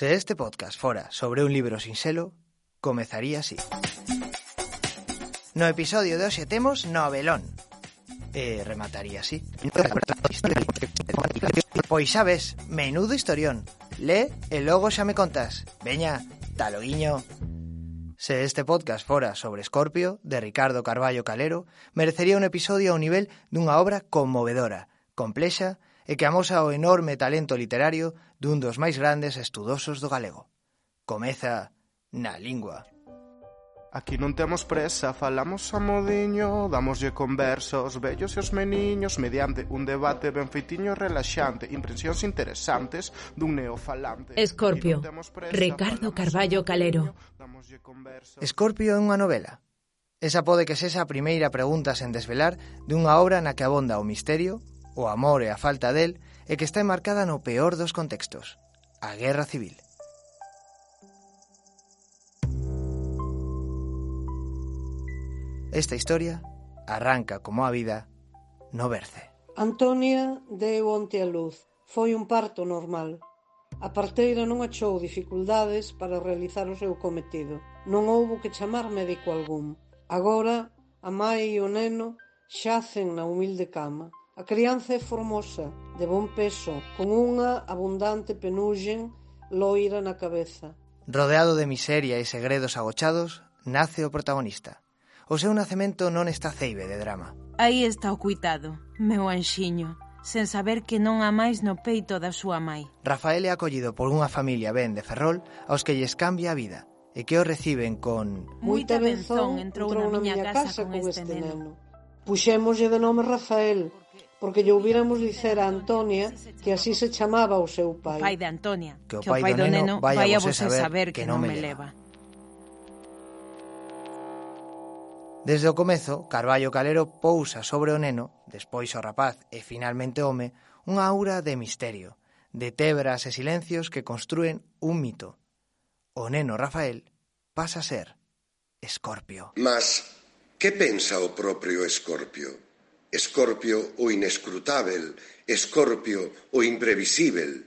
Se este podcast fora sobre un libro sinxelo, comezaría así. No episodio de hoxe temos novelón. E remataría así. Pois sabes, menudo historión. Lé e logo xa me contas. Veña, taloguiño. Se este podcast fora sobre Escorpio, de Ricardo Carballo Calero, merecería un episodio ao nivel dunha obra conmovedora, complexa e que amosa o enorme talento literario dun dos máis grandes estudosos do galego. Comeza na lingua. Aquí non temos presa, falamos a modiño, damoslle conversos, vellos e os meniños, mediante un debate ben feitiño relaxante, impresións interesantes dun neofalante. Escorpio, Ricardo Carballo Calero. Escorpio é unha novela. Esa pode que sexa a primeira pregunta sen desvelar dunha obra na que abonda o misterio, o amor e a falta del, e que está enmarcada no peor dos contextos, a guerra civil. Esta historia arranca como a vida no berce. Antonia deu onte a luz. Foi un parto normal. A parteira non achou dificultades para realizar o seu cometido. Non houbo que chamar médico algún. Agora, a mai e o neno xacen na humilde cama. A crianza é formosa, de bon peso, con unha abundante penuxen loira na cabeza. Rodeado de miseria e segredos agochados, nace o protagonista. O seu nacemento non está ceibe de drama. Aí está o cuitado, meu anxiño, sen saber que non há máis no peito da súa mãe. Rafael é acollido por unha familia ben de Ferrol aos que lles cambia a vida e que o reciben con... Moita benzón entrou, entrou na miña casa, casa con este neno. neno. Puxémoslle de nome Rafael, porque lle hubiéramos dicer a Antonia que así se chamaba o seu pai. Pai de Antonia, que o pai, que o pai do, do neno vai a vos saber, saber que, que non me leva. leva. Desde o comezo, Carballo Calero pousa sobre o neno, despois o rapaz e finalmente home, unha aura de misterio, de tebras e silencios que construen un mito. O neno Rafael pasa a ser Escorpio. Mas, que pensa o propio Escorpio? Escorpio o inescrutável, Escorpio o imprevisível.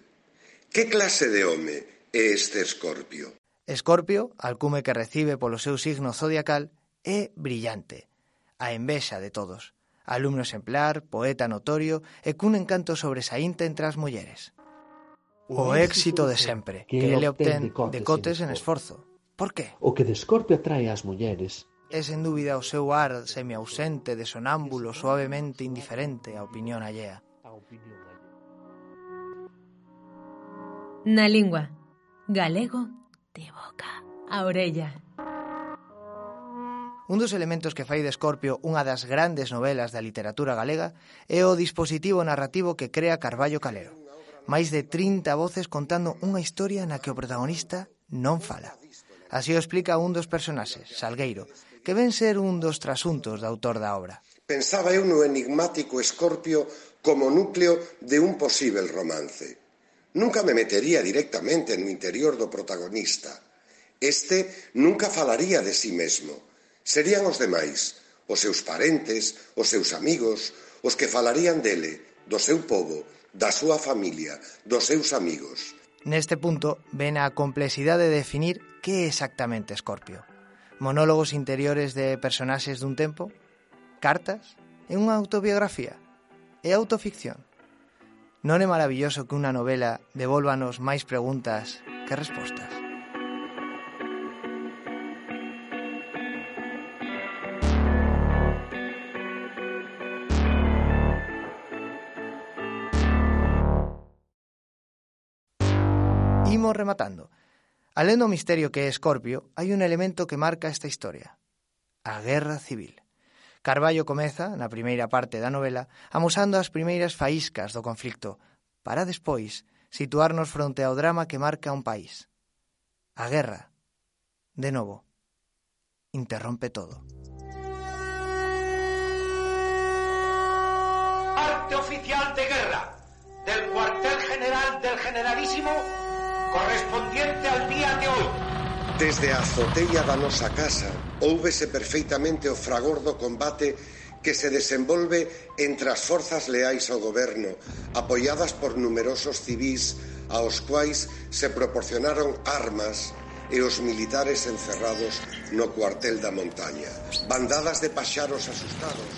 Que clase de home é este Escorpio? Escorpio, alcume que recibe polo seu signo zodiacal, é brillante, a envexa de todos, alumno exemplar, poeta notorio e cun encanto sobresaínte entre as mulleres. O pois éxito de sempre que ele obtén de cotes en esforzo. Por qué? O que de Escorpio atrae ás mulleres É sen dúbida o seu ar semiausente de sonámbulo suavemente indiferente á opinión allea. Na lingua, galego de boca a orella. Un dos elementos que fai de Escorpio unha das grandes novelas da literatura galega é o dispositivo narrativo que crea Carballo Calero. Máis de 30 voces contando unha historia na que o protagonista non fala. Así o explica un dos personaxes, Salgueiro, que ven ser un dos trasuntos do autor da obra. Pensaba eu no enigmático Escorpio como núcleo de un posible romance. Nunca me metería directamente no interior do protagonista. Este nunca falaría de sí mesmo. Serían os demais, os seus parentes, os seus amigos, os que falarían dele, do seu povo, da súa familia, dos seus amigos. Neste punto, ven a complexidade de definir que é exactamente Escorpio monólogos interiores de personaxes dun tempo, cartas, é unha autobiografía, é autoficción. Non é maravilloso que unha novela devolvanos máis preguntas que respostas? imos rematando. Alén do misterio que é Escorpio, hai un elemento que marca esta historia. A Guerra Civil. Carballo comeza, na primeira parte da novela, amosando as primeiras faíscas do conflicto, para despois situarnos fronte ao drama que marca un país. A guerra, de novo, interrompe todo. Arte oficial de guerra del cuartel general del generalísimo correspondiente ao día de hoy. Desde a azoteia da nosa casa, óuvese perfeitamente o fragor do combate que se desenvolve entre as forzas leais ao goberno, apoiadas por numerosos civís aos quais se proporcionaron armas e os militares encerrados no cuartel da montaña. Bandadas de paxaros asustados.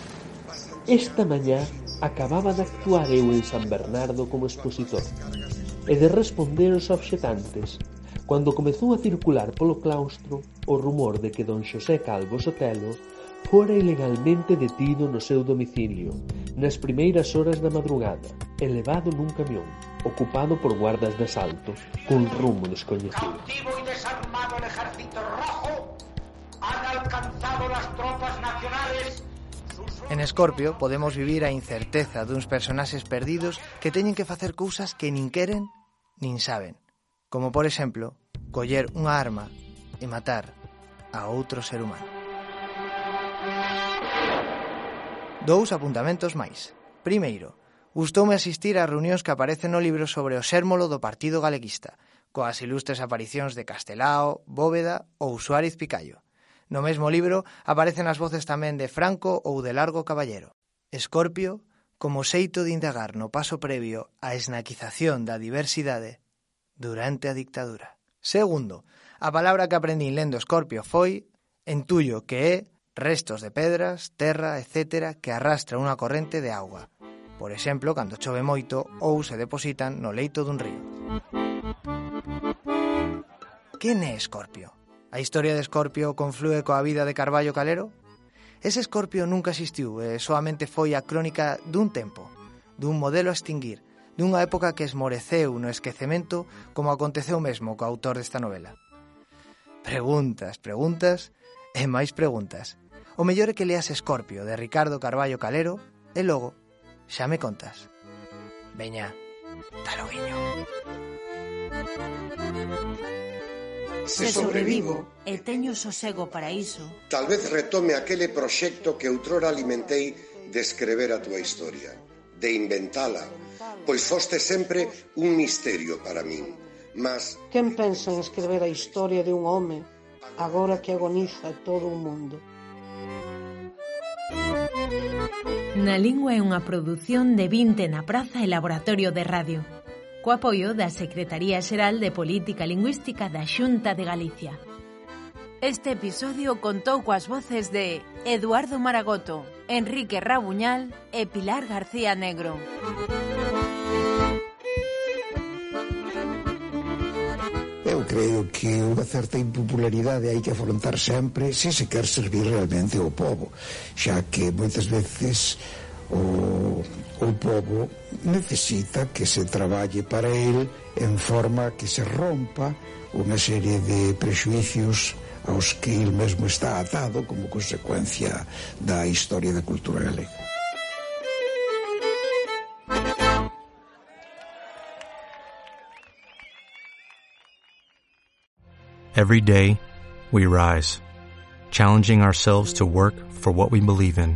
Esta mañá acababa de actuar eu en San Bernardo como expositor e de responder os obxetantes. Cando comezou a circular polo claustro o rumor de que don Xosé Calvo Sotelo fora ilegalmente detido no seu domicilio nas primeiras horas da madrugada, elevado nun camión, ocupado por guardas de asalto, cun rumo descoñecido. Cautivo e desarmado el ejército rojo han alcanzado las tropas nacionales En Escorpio podemos vivir a incerteza duns personaxes perdidos que teñen que facer cousas que nin queren nin saben. Como, por exemplo, coller unha arma e matar a outro ser humano. Dous apuntamentos máis. Primeiro, gustoume asistir a reunións que aparecen no libro sobre o xérmolo do Partido Galeguista, coas ilustres aparicións de Castelao, Bóveda ou Suárez Picallo. No mesmo libro aparecen as voces tamén de Franco ou de Largo Caballero. Escorpio, como xeito de indagar no paso previo á esnaquización da diversidade durante a dictadura. Segundo, a palabra que aprendín lendo Escorpio foi entullo que é restos de pedras, terra, etc., que arrastra unha corrente de auga. Por exemplo, cando chove moito ou se depositan no leito dun río. Quen é Escorpio? A historia de Escorpio conflúe coa vida de Carballo Calero? Ese Escorpio nunca existiu e soamente foi a crónica dun tempo, dun modelo a extinguir, dunha época que esmoreceu no esquecemento como aconteceu mesmo co autor desta novela. Preguntas, preguntas e máis preguntas. O mellor é que leas Escorpio de Ricardo Carballo Calero e logo xa me contas. Veña, taroguiño. Thank you. Se sobrevivo e teño sosego para iso, tal vez retome aquele proxecto que outrora alimentei de escrever a túa historia, de inventala, pois foste sempre un misterio para min. Mas... Quen pensa en escrever a historia de un home agora que agoniza todo o mundo? Na Lingua é unha produción de Vinte na Praza e Laboratorio de Radio co apoio da Secretaría Xeral de Política Lingüística da Xunta de Galicia. Este episodio contou coas voces de Eduardo Maragoto, Enrique Rabuñal e Pilar García Negro. Eu creo que unha certa impopularidade hai que afrontar sempre se se quer servir realmente ao povo, xa que moitas veces o, o povo necesita que se traballe para el en forma que se rompa unha serie de prexuicios aos que el mesmo está atado como consecuencia da historia da cultura galega. Every day, we rise, challenging ourselves to work for what we believe in.